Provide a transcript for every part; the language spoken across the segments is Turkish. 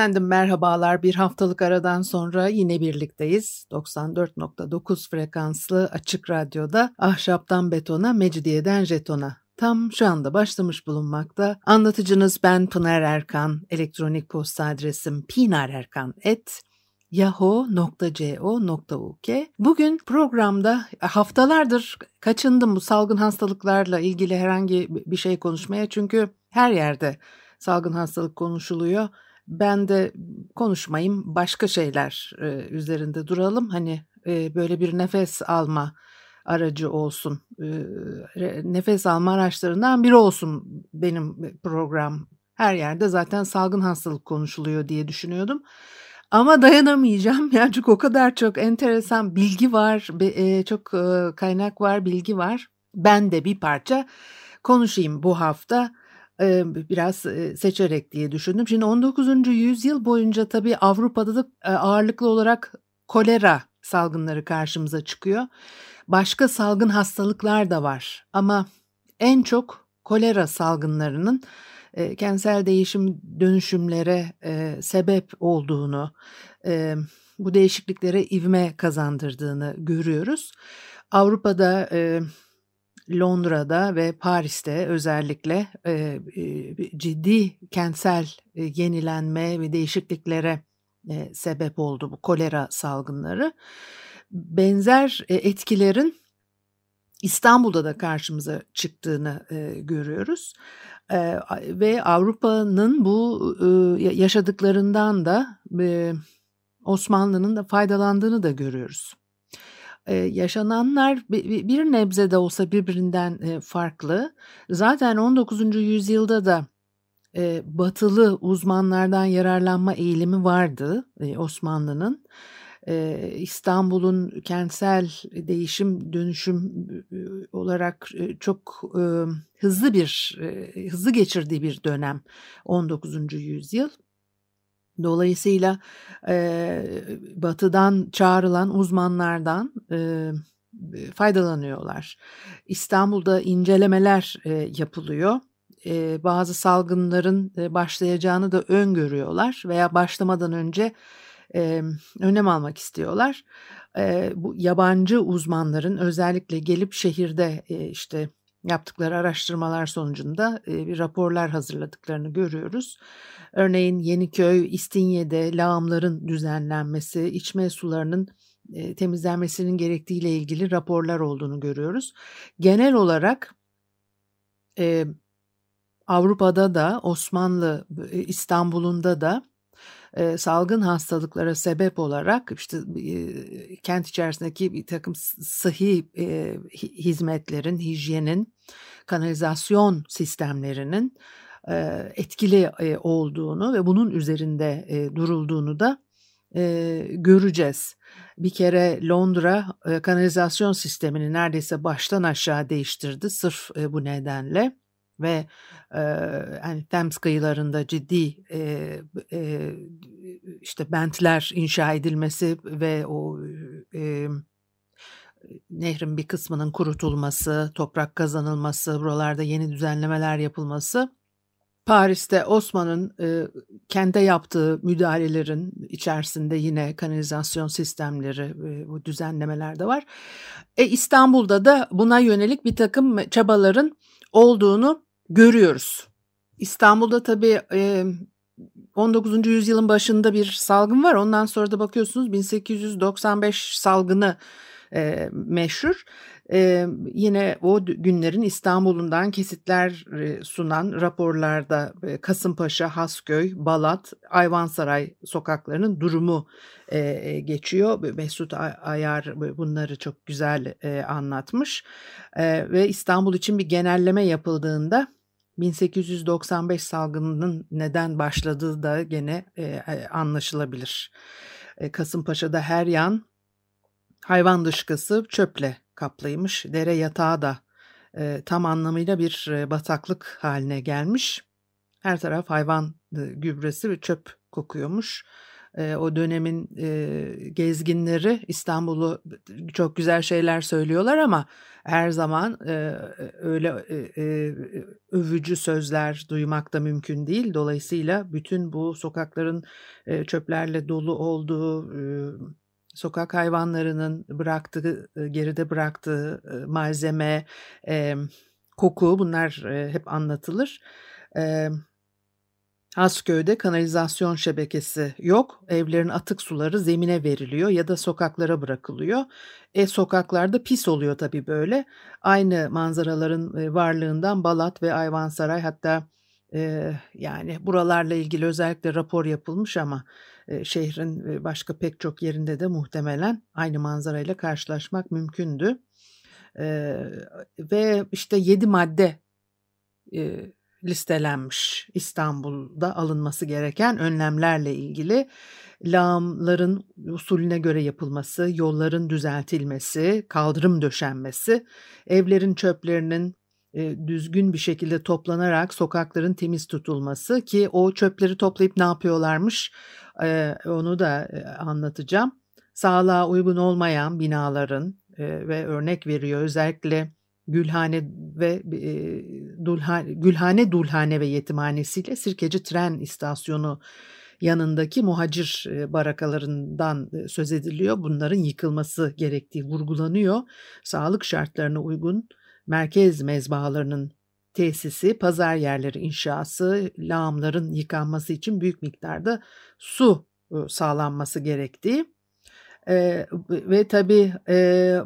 Efendim merhabalar. Bir haftalık aradan sonra yine birlikteyiz. 94.9 frekanslı açık radyoda Ahşaptan Betona, Mecidiyeden Jeton'a tam şu anda başlamış bulunmakta. Anlatıcınız ben Pınar Erkan. Elektronik posta adresim pinarerkan.yahoo.co.uk Bugün programda haftalardır kaçındım bu salgın hastalıklarla ilgili herhangi bir şey konuşmaya. Çünkü her yerde salgın hastalık konuşuluyor ben de konuşmayayım başka şeyler e, üzerinde duralım. Hani e, böyle bir nefes alma aracı olsun. E, nefes alma araçlarından biri olsun benim program. Her yerde zaten salgın hastalık konuşuluyor diye düşünüyordum. Ama dayanamayacağım. Yani çünkü o kadar çok enteresan bilgi var, e, çok e, kaynak var, bilgi var. Ben de bir parça konuşayım bu hafta biraz seçerek diye düşündüm. Şimdi 19. yüzyıl boyunca tabii Avrupa'da da ağırlıklı olarak kolera salgınları karşımıza çıkıyor. Başka salgın hastalıklar da var ama en çok kolera salgınlarının kentsel değişim dönüşümlere sebep olduğunu, bu değişikliklere ivme kazandırdığını görüyoruz. Avrupa'da Londra'da ve Paris'te özellikle e, e, ciddi kentsel e, yenilenme ve değişikliklere e, sebep oldu bu kolera salgınları. Benzer e, etkilerin İstanbul'da da karşımıza çıktığını e, görüyoruz e, ve Avrupa'nın bu e, yaşadıklarından da e, Osmanlı'nın da faydalandığını da görüyoruz yaşananlar bir nebze de olsa birbirinden farklı. Zaten 19. yüzyılda da batılı uzmanlardan yararlanma eğilimi vardı Osmanlı'nın. İstanbul'un kentsel değişim dönüşüm olarak çok hızlı bir hızlı geçirdiği bir dönem 19. yüzyıl. Dolayısıyla e, batıdan çağrılan uzmanlardan e, faydalanıyorlar. İstanbul'da incelemeler e, yapılıyor. E, bazı salgınların e, başlayacağını da öngörüyorlar veya başlamadan önce e, önlem almak istiyorlar. E, bu yabancı uzmanların özellikle gelip şehirde e, işte yaptıkları araştırmalar sonucunda e, bir raporlar hazırladıklarını görüyoruz. Örneğin Yeniköy, İstinye'de lağımların düzenlenmesi, içme sularının e, temizlenmesinin gerektiğiyle ilgili raporlar olduğunu görüyoruz. Genel olarak e, Avrupa'da da Osmanlı İstanbul'unda da e, salgın hastalıklara sebep olarak işte e, kent içerisindeki bir takım sıhhi e, hizmetlerin, hijyenin, kanalizasyon sistemlerinin e, etkili e, olduğunu ve bunun üzerinde e, durulduğunu da e, göreceğiz. Bir kere Londra e, kanalizasyon sistemini neredeyse baştan aşağı değiştirdi sırf e, bu nedenle ve e, yani Thames kıyılarında ciddi e, e, işte bentler inşa edilmesi ve o e, nehrin bir kısmının kurutulması, toprak kazanılması, buralarda yeni düzenlemeler yapılması Paris'te Osman'ın e, kente yaptığı müdahalelerin içerisinde yine kanalizasyon sistemleri, e, bu düzenlemeler de var. E, İstanbul'da da buna yönelik bir takım çabaların olduğunu görüyoruz. İstanbul'da tabii e, 19. yüzyılın başında bir salgın var. Ondan sonra da bakıyorsunuz 1895 salgını e, meşhur. E, yine o günlerin İstanbul'undan kesitler e, sunan raporlarda e, Kasımpaşa, Hasköy, Balat, Ayvansaray sokaklarının durumu e, geçiyor. Mesut Ayar bunları çok güzel e, anlatmış. E, ve İstanbul için bir genelleme yapıldığında 1895 salgınının neden başladığı da gene e, anlaşılabilir. E, Kasımpaşa'da her yan hayvan dışkısı çöple kaplıymış. Dere yatağı da e, tam anlamıyla bir e, bataklık haline gelmiş. Her taraf hayvan e, gübresi ve çöp kokuyormuş. E, o dönemin e, gezginleri İstanbul'u çok güzel şeyler söylüyorlar ama her zaman e, öyle e, e, övücü sözler duymak da mümkün değil. Dolayısıyla bütün bu sokakların e, çöplerle dolu olduğu, e, sokak hayvanlarının bıraktığı, e, geride bıraktığı e, malzeme, e, koku bunlar e, hep anlatılır. Evet Asköy'de kanalizasyon şebekesi yok. Evlerin atık suları zemine veriliyor ya da sokaklara bırakılıyor. E sokaklarda pis oluyor tabii böyle. Aynı manzaraların e, varlığından Balat ve Ayvansaray hatta e, yani buralarla ilgili özellikle rapor yapılmış ama e, şehrin e, başka pek çok yerinde de muhtemelen aynı manzarayla karşılaşmak mümkündü. E, ve işte yedi madde e, listelenmiş İstanbul'da alınması gereken önlemlerle ilgili lağımların usulüne göre yapılması, yolların düzeltilmesi, kaldırım döşenmesi, evlerin çöplerinin e, düzgün bir şekilde toplanarak sokakların temiz tutulması ki o çöpleri toplayıp ne yapıyorlarmış e, onu da e, anlatacağım. Sağlığa uygun olmayan binaların ve örnek veriyor özellikle Gülhane ve e, Dulhane, Gülhane Dulhane ve Yetimhanesiyle Sirkeci Tren İstasyonu yanındaki muhacir e, barakalarından e, söz ediliyor. Bunların yıkılması gerektiği vurgulanıyor. Sağlık şartlarına uygun merkez mezbahalarının tesisi, pazar yerleri inşası, lağımların yıkanması için büyük miktarda su e, sağlanması gerektiği e, ve tabii e,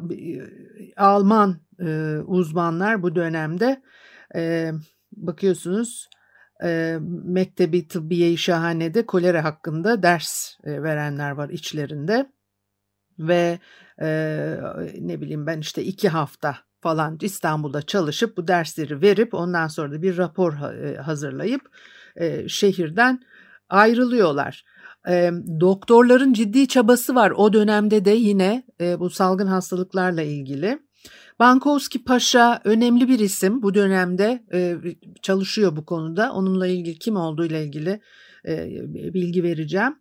Alman e, uzmanlar bu dönemde e, bakıyorsunuz e, Mektebi Tıbbiye-i Şahane'de kolera hakkında ders e, verenler var içlerinde ve e, ne bileyim ben işte iki hafta falan İstanbul'da çalışıp bu dersleri verip ondan sonra da bir rapor hazırlayıp e, şehirden ayrılıyorlar. E, doktorların ciddi çabası var o dönemde de yine e, bu salgın hastalıklarla ilgili. Bankowski Paşa önemli bir isim bu dönemde e, çalışıyor bu konuda. Onunla ilgili kim olduğu ile ilgili e, bilgi vereceğim.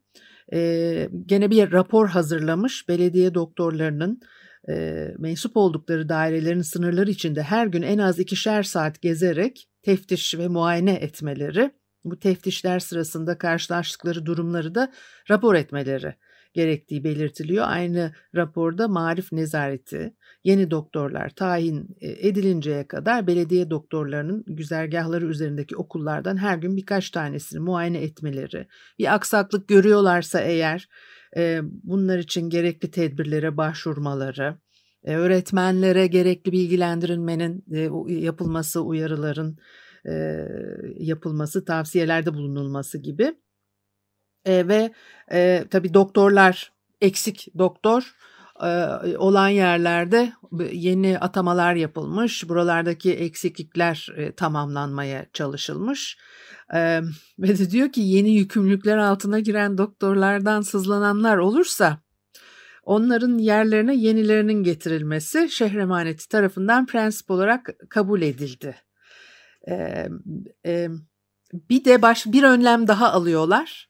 E, gene bir rapor hazırlamış belediye doktorlarının e, mensup oldukları dairelerin sınırları içinde her gün en az ikişer saat gezerek teftiş ve muayene etmeleri bu teftişler sırasında karşılaştıkları durumları da rapor etmeleri gerektiği belirtiliyor. Aynı raporda marif nezareti, yeni doktorlar tayin e, edilinceye kadar belediye doktorlarının güzergahları üzerindeki okullardan her gün birkaç tanesini muayene etmeleri, bir aksaklık görüyorlarsa eğer e, bunlar için gerekli tedbirlere başvurmaları, e, öğretmenlere gerekli bilgilendirilmenin yapılması, uyarıların yapılması, tavsiyelerde bulunulması gibi. Ve tabii doktorlar eksik doktor olan yerlerde yeni atamalar yapılmış. Buralardaki eksiklikler e, tamamlanmaya çalışılmış. Ve de diyor ki yeni yükümlülükler altına giren doktorlardan sızlananlar olursa onların yerlerine yenilerinin getirilmesi şehir emaneti tarafından prensip olarak kabul edildi bir de baş bir önlem daha alıyorlar.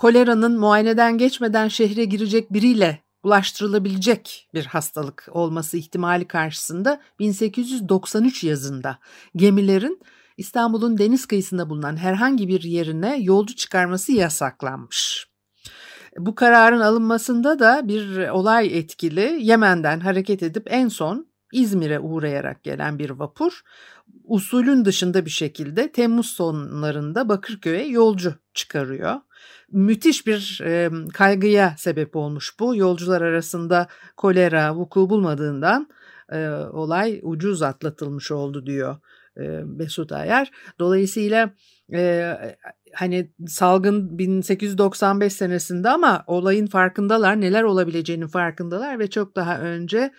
Koleranın muayeneden geçmeden şehre girecek biriyle bulaştırılabilecek bir hastalık olması ihtimali karşısında 1893 yazında gemilerin İstanbul'un deniz kıyısında bulunan herhangi bir yerine yolcu çıkarması yasaklanmış. Bu kararın alınmasında da bir olay etkili. Yemen'den hareket edip en son İzmir'e uğrayarak gelen bir vapur usulün dışında bir şekilde Temmuz sonlarında Bakırköy'e yolcu çıkarıyor. Müthiş bir e, kaygıya sebep olmuş bu. Yolcular arasında kolera vuku bulmadığından e, olay ucuz atlatılmış oldu diyor e, Mesut Ayer. Dolayısıyla e, hani salgın 1895 senesinde ama olayın farkındalar, neler olabileceğinin farkındalar ve çok daha önce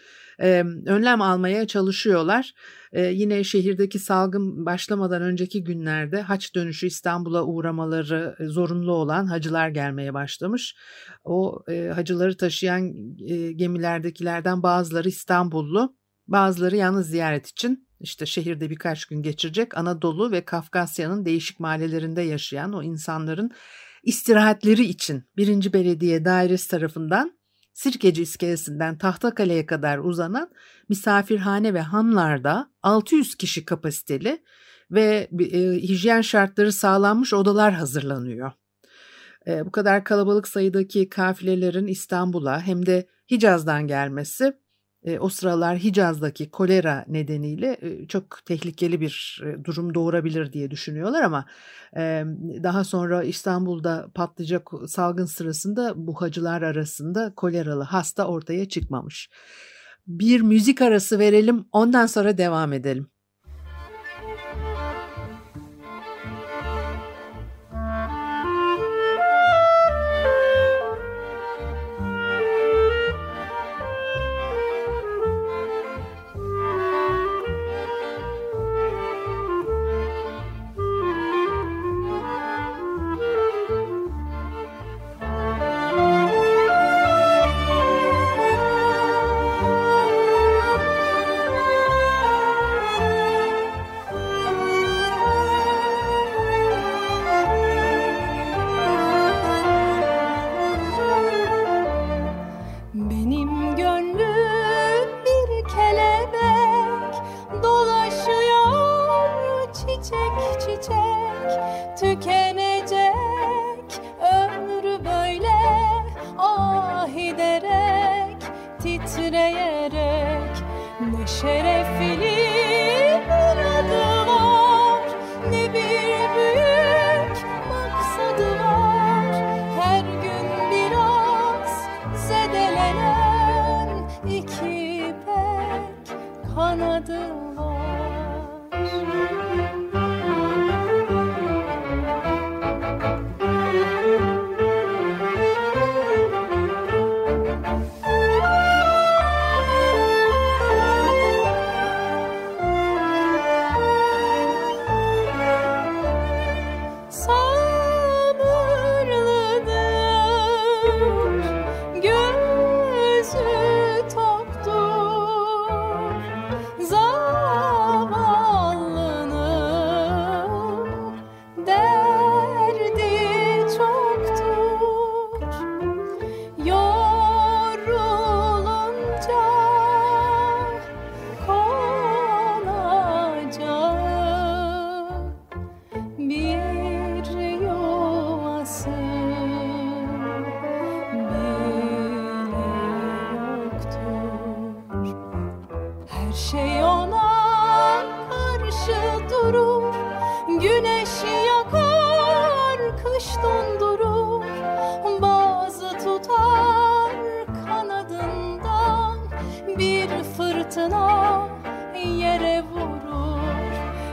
önlem almaya çalışıyorlar. Yine şehirdeki salgın başlamadan önceki günlerde haç dönüşü İstanbul'a uğramaları zorunlu olan hacılar gelmeye başlamış. O e, hacıları taşıyan e, gemilerdekilerden bazıları İstanbullu, bazıları yalnız ziyaret için işte şehirde birkaç gün geçirecek Anadolu ve Kafkasya'nın değişik mahallelerinde yaşayan o insanların istirahatleri için birinci Belediye Dairesi tarafından Sirkeci iskelesinden Tahtakale'ye kadar uzanan misafirhane ve hamlarda 600 kişi kapasiteli ve e, hijyen şartları sağlanmış odalar hazırlanıyor. E, bu kadar kalabalık sayıdaki kafilelerin İstanbul'a hem de Hicaz'dan gelmesi o sıralar Hicaz'daki kolera nedeniyle çok tehlikeli bir durum doğurabilir diye düşünüyorlar ama daha sonra İstanbul'da patlayacak salgın sırasında bu hacılar arasında koleralı hasta ortaya çıkmamış. Bir müzik arası verelim ondan sonra devam edelim.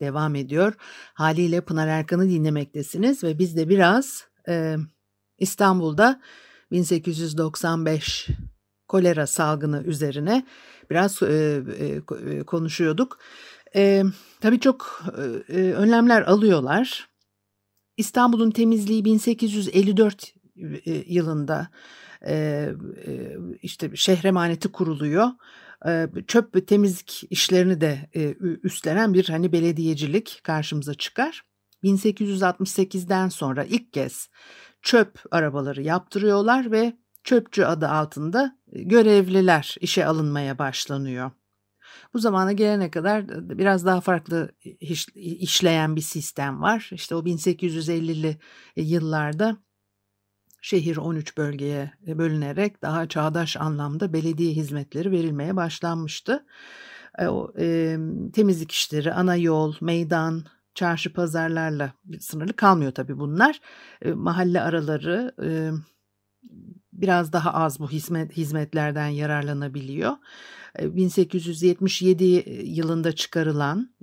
devam ediyor. Haliyle Pınar Erkan'ı dinlemektesiniz ve biz de biraz e, İstanbul'da 1895 kolera salgını üzerine biraz e, e, konuşuyorduk. E, tabii çok e, önlemler alıyorlar. İstanbul'un temizliği 1854 e, yılında e, işte şehre emaneti kuruluyor. Çöp ve temizlik işlerini de üstlenen bir hani belediyecilik karşımıza çıkar. 1868'den sonra ilk kez çöp arabaları yaptırıyorlar ve çöpçü adı altında görevliler işe alınmaya başlanıyor. Bu zamana gelene kadar biraz daha farklı işleyen bir sistem var. İşte o 1850'li yıllarda şehir 13 bölgeye bölünerek daha çağdaş anlamda belediye hizmetleri verilmeye başlanmıştı. e, e, temizlik işleri, ana yol, meydan, çarşı pazarlarla sınırlı kalmıyor tabii bunlar. E, mahalle araları e, biraz daha az bu hizmet hizmetlerden yararlanabiliyor. 1877 yılında çıkarılan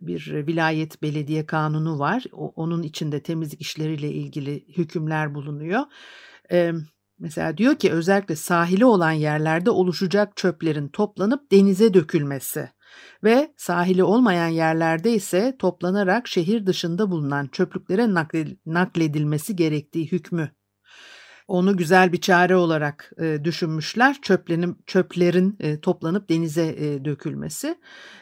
bir vilayet belediye kanunu var. Onun içinde temizlik işleriyle ilgili hükümler bulunuyor. Mesela diyor ki özellikle sahili olan yerlerde oluşacak çöplerin toplanıp denize dökülmesi ve sahili olmayan yerlerde ise toplanarak şehir dışında bulunan çöplüklere nakledilmesi gerektiği hükmü onu güzel bir çare olarak e, düşünmüşler. Çöplerin, çöplerin e, toplanıp denize e, dökülmesi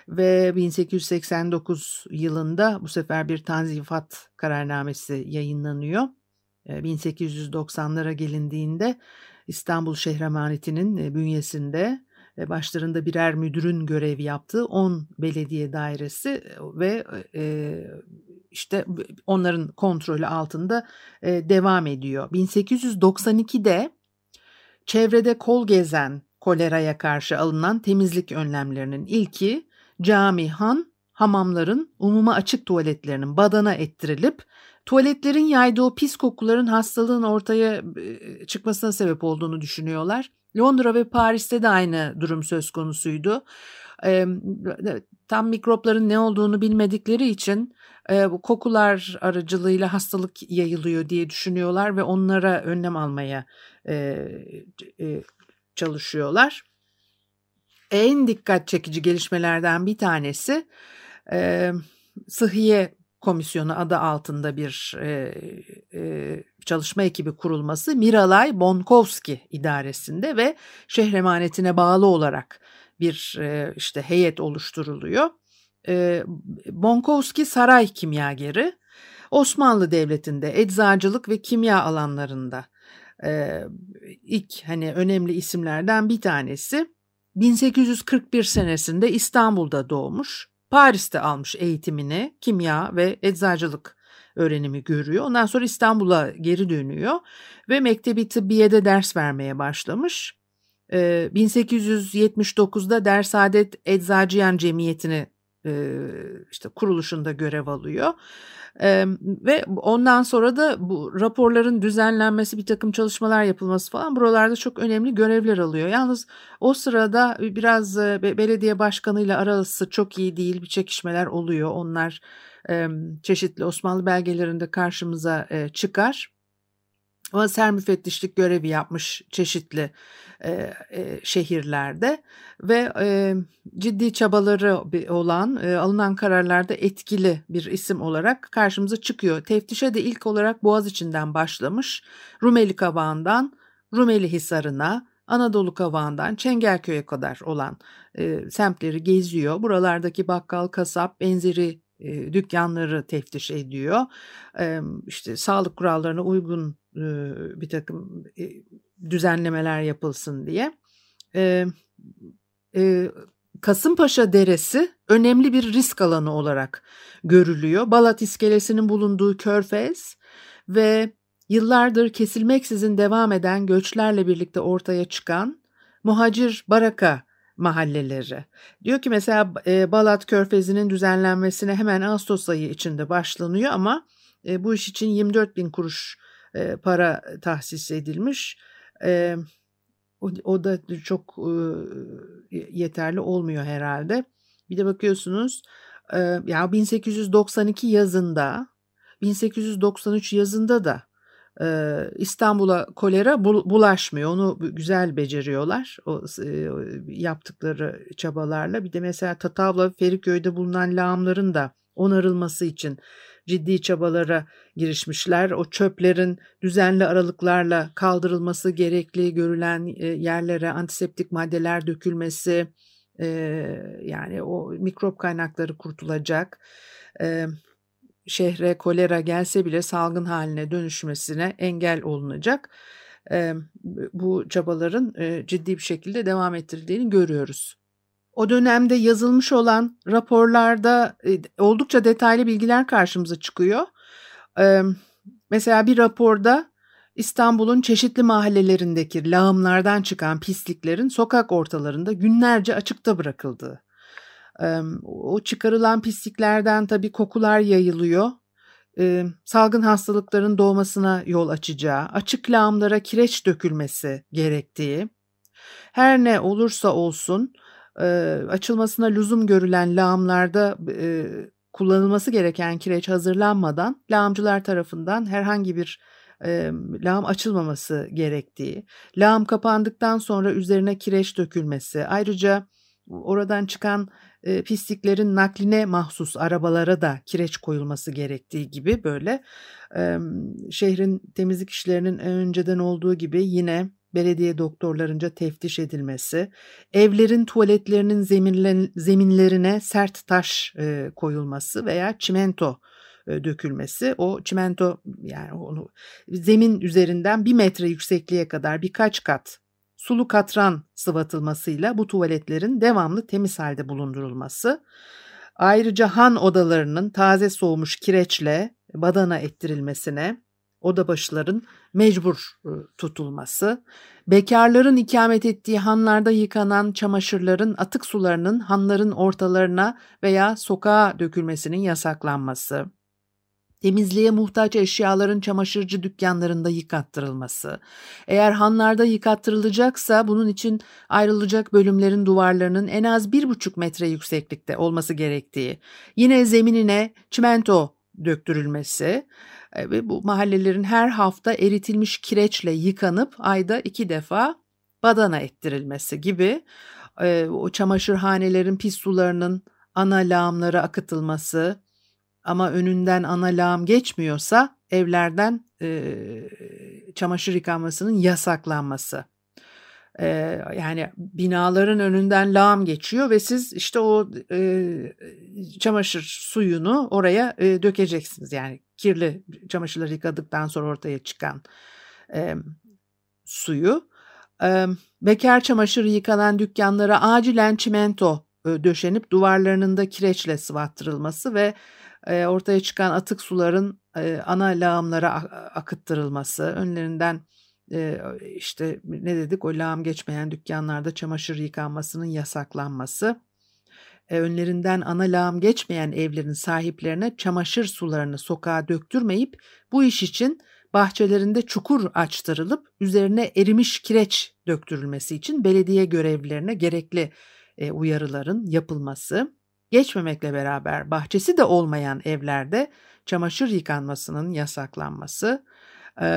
ve 1889 yılında bu sefer bir tanzifat kararnamesi yayınlanıyor. E, 1890'lara gelindiğinde İstanbul Şehremaneti'nin e, bünyesinde ve başlarında birer müdürün görev yaptığı 10 belediye dairesi ve e, işte onların kontrolü altında e, devam ediyor. 1892'de çevrede kol gezen koleraya karşı alınan temizlik önlemlerinin ilki cami, han, hamamların umuma açık tuvaletlerinin badana ettirilip tuvaletlerin yaydığı pis kokuların hastalığın ortaya çıkmasına sebep olduğunu düşünüyorlar. Londra ve Paris'te de aynı durum söz konusuydu. Tam mikropların ne olduğunu bilmedikleri için e, bu kokular aracılığıyla hastalık yayılıyor diye düşünüyorlar ve onlara önlem almaya e, e, çalışıyorlar. En dikkat çekici gelişmelerden bir tanesi e, Sıhhiye Komisyonu adı altında bir çalışma ekibi kurulması Miralay Bonkovski idaresinde ve şehir emanetine bağlı olarak bir e, işte heyet oluşturuluyor. E, Bonkovski saray kimyageri Osmanlı Devleti'nde eczacılık ve kimya alanlarında e, ilk hani önemli isimlerden bir tanesi. 1841 senesinde İstanbul'da doğmuş. Paris'te almış eğitimini, kimya ve eczacılık öğrenimi görüyor. Ondan sonra İstanbul'a geri dönüyor ve Mektebi Tıbbiye'de ders vermeye başlamış. 1879'da Dersadet Eczacıyan Cemiyeti'ni işte kuruluşunda görev alıyor. Ee, ve ondan sonra da bu raporların düzenlenmesi, bir takım çalışmalar yapılması falan buralarda çok önemli görevler alıyor. Yalnız o sırada biraz belediye başkanıyla arası çok iyi değil, bir çekişmeler oluyor. Onlar e, çeşitli Osmanlı belgelerinde karşımıza e, çıkar. Ama ser müfettişlik görevi yapmış çeşitli e, e, şehirlerde ve e, ciddi çabaları olan e, alınan kararlarda etkili bir isim olarak karşımıza çıkıyor. Teftişe de ilk olarak Boğaz içinden başlamış. Rumeli Kavağı'ndan Rumeli Hisarı'na, Anadolu Kavağı'ndan Çengelköy'e kadar olan e, semtleri geziyor. Buralardaki bakkal, kasap, benzeri e, dükkanları teftiş ediyor. E, işte sağlık kurallarına uygun e, bir takım düzenlemeler yapılsın diye. Kasımpaşa Deresi önemli bir risk alanı olarak görülüyor. Balat iskelesinin bulunduğu körfez ve yıllardır kesilmeksizin devam eden göçlerle birlikte ortaya çıkan muhacir baraka mahalleleri. Diyor ki mesela Balat Körfezi'nin düzenlenmesine hemen Ağustos ayı içinde başlanıyor ama bu iş için 24 bin kuruş e, para tahsis edilmiş. E, o, da çok e, yeterli olmuyor herhalde. Bir de bakıyorsunuz ya 1892 yazında 1893 yazında da İstanbul'a kolera bulaşmıyor. Onu güzel beceriyorlar o yaptıkları çabalarla. Bir de mesela Tatavla Feriköy'de bulunan lağımların da onarılması için ciddi çabalara girişmişler. O çöplerin düzenli aralıklarla kaldırılması gerekli görülen yerlere antiseptik maddeler dökülmesi yani o mikrop kaynakları kurtulacak şehre kolera gelse bile salgın haline dönüşmesine engel olunacak. bu çabaların ciddi bir şekilde devam ettirildiğini görüyoruz. O dönemde yazılmış olan raporlarda oldukça detaylı bilgiler karşımıza çıkıyor. mesela bir raporda İstanbul'un çeşitli mahallelerindeki lağımlardan çıkan pisliklerin sokak ortalarında günlerce açıkta bırakıldığı. O çıkarılan pisliklerden tabii kokular yayılıyor. Salgın hastalıkların doğmasına yol açacağı, açık lağımlara kireç dökülmesi gerektiği. Her ne olursa olsun açılmasına lüzum görülen lağımlarda kullanılması gereken kireç hazırlanmadan lağımcılar tarafından herhangi bir e, lağım açılmaması gerektiği, lağım kapandıktan sonra üzerine kireç dökülmesi, ayrıca oradan çıkan e, pisliklerin nakline mahsus arabalara da kireç koyulması gerektiği gibi böyle e, şehrin temizlik işlerinin önceden olduğu gibi yine belediye doktorlarınca teftiş edilmesi, evlerin tuvaletlerinin zeminlerine sert taş e, koyulması veya çimento e, dökülmesi. O çimento yani onu zemin üzerinden bir metre yüksekliğe kadar birkaç kat sulu katran sıvatılmasıyla bu tuvaletlerin devamlı temiz halde bulundurulması, ayrıca han odalarının taze soğumuş kireçle badana ettirilmesine, oda başıların mecbur e, tutulması, bekarların ikamet ettiği hanlarda yıkanan çamaşırların atık sularının hanların ortalarına veya sokağa dökülmesinin yasaklanması, temizliğe muhtaç eşyaların çamaşırcı dükkanlarında yıkattırılması, eğer hanlarda yıkattırılacaksa bunun için ayrılacak bölümlerin duvarlarının en az bir buçuk metre yükseklikte olması gerektiği, yine zeminine çimento döktürülmesi e, ve bu mahallelerin her hafta eritilmiş kireçle yıkanıp ayda iki defa badana ettirilmesi gibi e, o çamaşırhanelerin pis sularının ana lağımlara akıtılması, ama önünden ana lağım geçmiyorsa evlerden e, çamaşır yıkanmasının yasaklanması. E, yani binaların önünden lağım geçiyor ve siz işte o e, çamaşır suyunu oraya e, dökeceksiniz. Yani kirli çamaşırları yıkadıktan sonra ortaya çıkan e, suyu. E, bekar çamaşırı yıkanan dükkanlara acilen çimento e, döşenip duvarlarının da kireçle sıvattırılması ve e, ortaya çıkan atık suların e, ana lağımlara akıttırılması, önlerinden e, işte ne dedik o lağım geçmeyen dükkanlarda çamaşır yıkanmasının yasaklanması, önlerinden ana lağım geçmeyen evlerin sahiplerine çamaşır sularını sokağa döktürmeyip bu iş için bahçelerinde çukur açtırılıp üzerine erimiş kireç döktürülmesi için belediye görevlilerine gerekli uyarıların yapılması, geçmemekle beraber bahçesi de olmayan evlerde çamaşır yıkanmasının yasaklanması,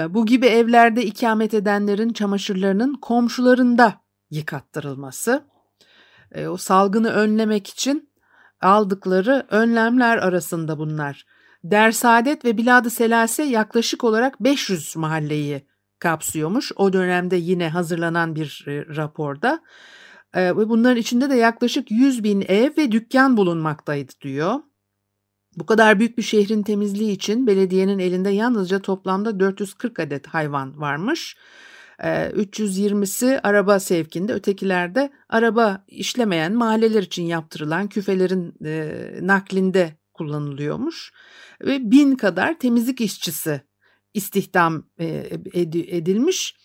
bu gibi evlerde ikamet edenlerin çamaşırlarının komşularında yıkattırılması, o salgını önlemek için aldıkları önlemler arasında bunlar. Dersadet ve Bilad-ı Selase yaklaşık olarak 500 mahalleyi kapsıyormuş. O dönemde yine hazırlanan bir raporda bunların içinde de yaklaşık 100 bin ev ve dükkan bulunmaktaydı diyor. Bu kadar büyük bir şehrin temizliği için belediyenin elinde yalnızca toplamda 440 adet hayvan varmış. 320'si araba sevkinde, ötekilerde araba işlemeyen mahalleler için yaptırılan küfelerin naklinde kullanılıyormuş. Ve bin kadar temizlik işçisi istihdam edilmiş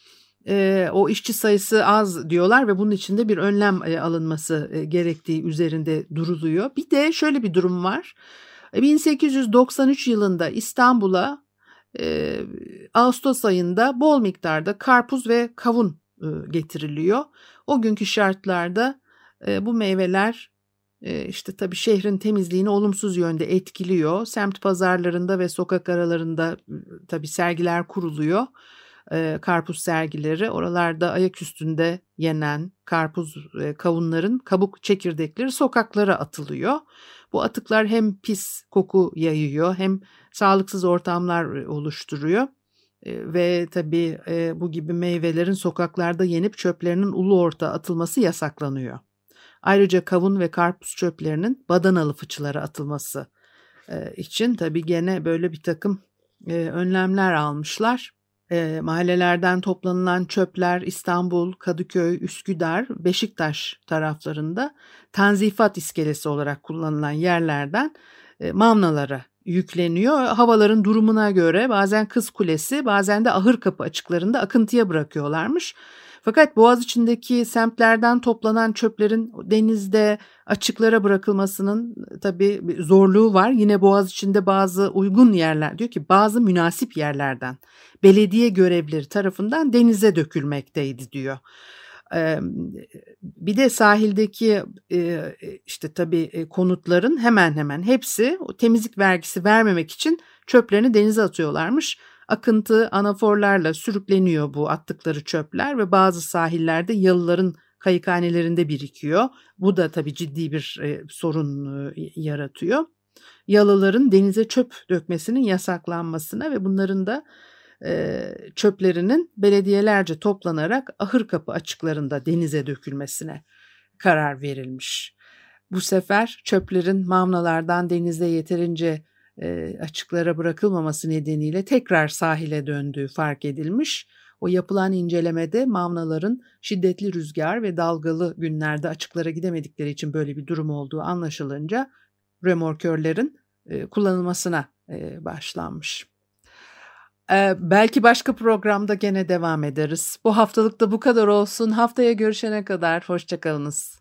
e, o işçi sayısı az diyorlar ve bunun içinde bir önlem e, alınması e, gerektiği üzerinde duruluyor. Bir de şöyle bir durum var. 1893 yılında İstanbul'a e, Ağustos ayında bol miktarda karpuz ve kavun e, getiriliyor. O günkü şartlarda e, bu meyveler e, işte tabii şehrin temizliğini olumsuz yönde etkiliyor. Semt pazarlarında ve sokak aralarında tabii sergiler kuruluyor e, karpuz sergileri. Oralarda ayak üstünde yenen karpuz e, kavunların kabuk çekirdekleri sokaklara atılıyor. Bu atıklar hem pis koku yayıyor hem sağlıksız ortamlar oluşturuyor. E, ve tabii e, bu gibi meyvelerin sokaklarda yenip çöplerinin ulu orta atılması yasaklanıyor. Ayrıca kavun ve karpuz çöplerinin badanalı fıçılara atılması e, için tabii gene böyle bir takım e, önlemler almışlar e, mahallelerden toplanılan çöpler İstanbul, Kadıköy, Üsküdar, Beşiktaş taraflarında tanzifat iskelesi olarak kullanılan yerlerden e, mamnalara yükleniyor. Havaların durumuna göre bazen Kız Kulesi bazen de Ahır Kapı açıklarında akıntıya bırakıyorlarmış. Fakat Boğaz içindeki semtlerden toplanan çöplerin denizde açıklara bırakılmasının tabii zorluğu var. Yine Boğaz içinde bazı uygun yerler diyor ki bazı münasip yerlerden belediye görevlileri tarafından denize dökülmekteydi diyor. Bir de sahildeki işte tabii konutların hemen hemen hepsi temizlik vergisi vermemek için çöplerini denize atıyorlarmış. Akıntı anaforlarla sürükleniyor bu attıkları çöpler ve bazı sahillerde yalıların kayıkhanelerinde birikiyor. Bu da tabii ciddi bir sorun yaratıyor. Yalıların denize çöp dökmesinin yasaklanmasına ve bunların da çöplerinin belediyelerce toplanarak ahır kapı açıklarında denize dökülmesine karar verilmiş. Bu sefer çöplerin mamlalardan denize yeterince açıklara bırakılmaması nedeniyle tekrar sahile döndüğü fark edilmiş. O yapılan incelemede mamlaların şiddetli rüzgar ve dalgalı günlerde açıklara gidemedikleri için böyle bir durum olduğu anlaşılınca remorkörlerin kullanılmasına başlanmış. Ee, belki başka programda gene devam ederiz. Bu haftalık da bu kadar olsun. Haftaya görüşene kadar hoşçakalınız.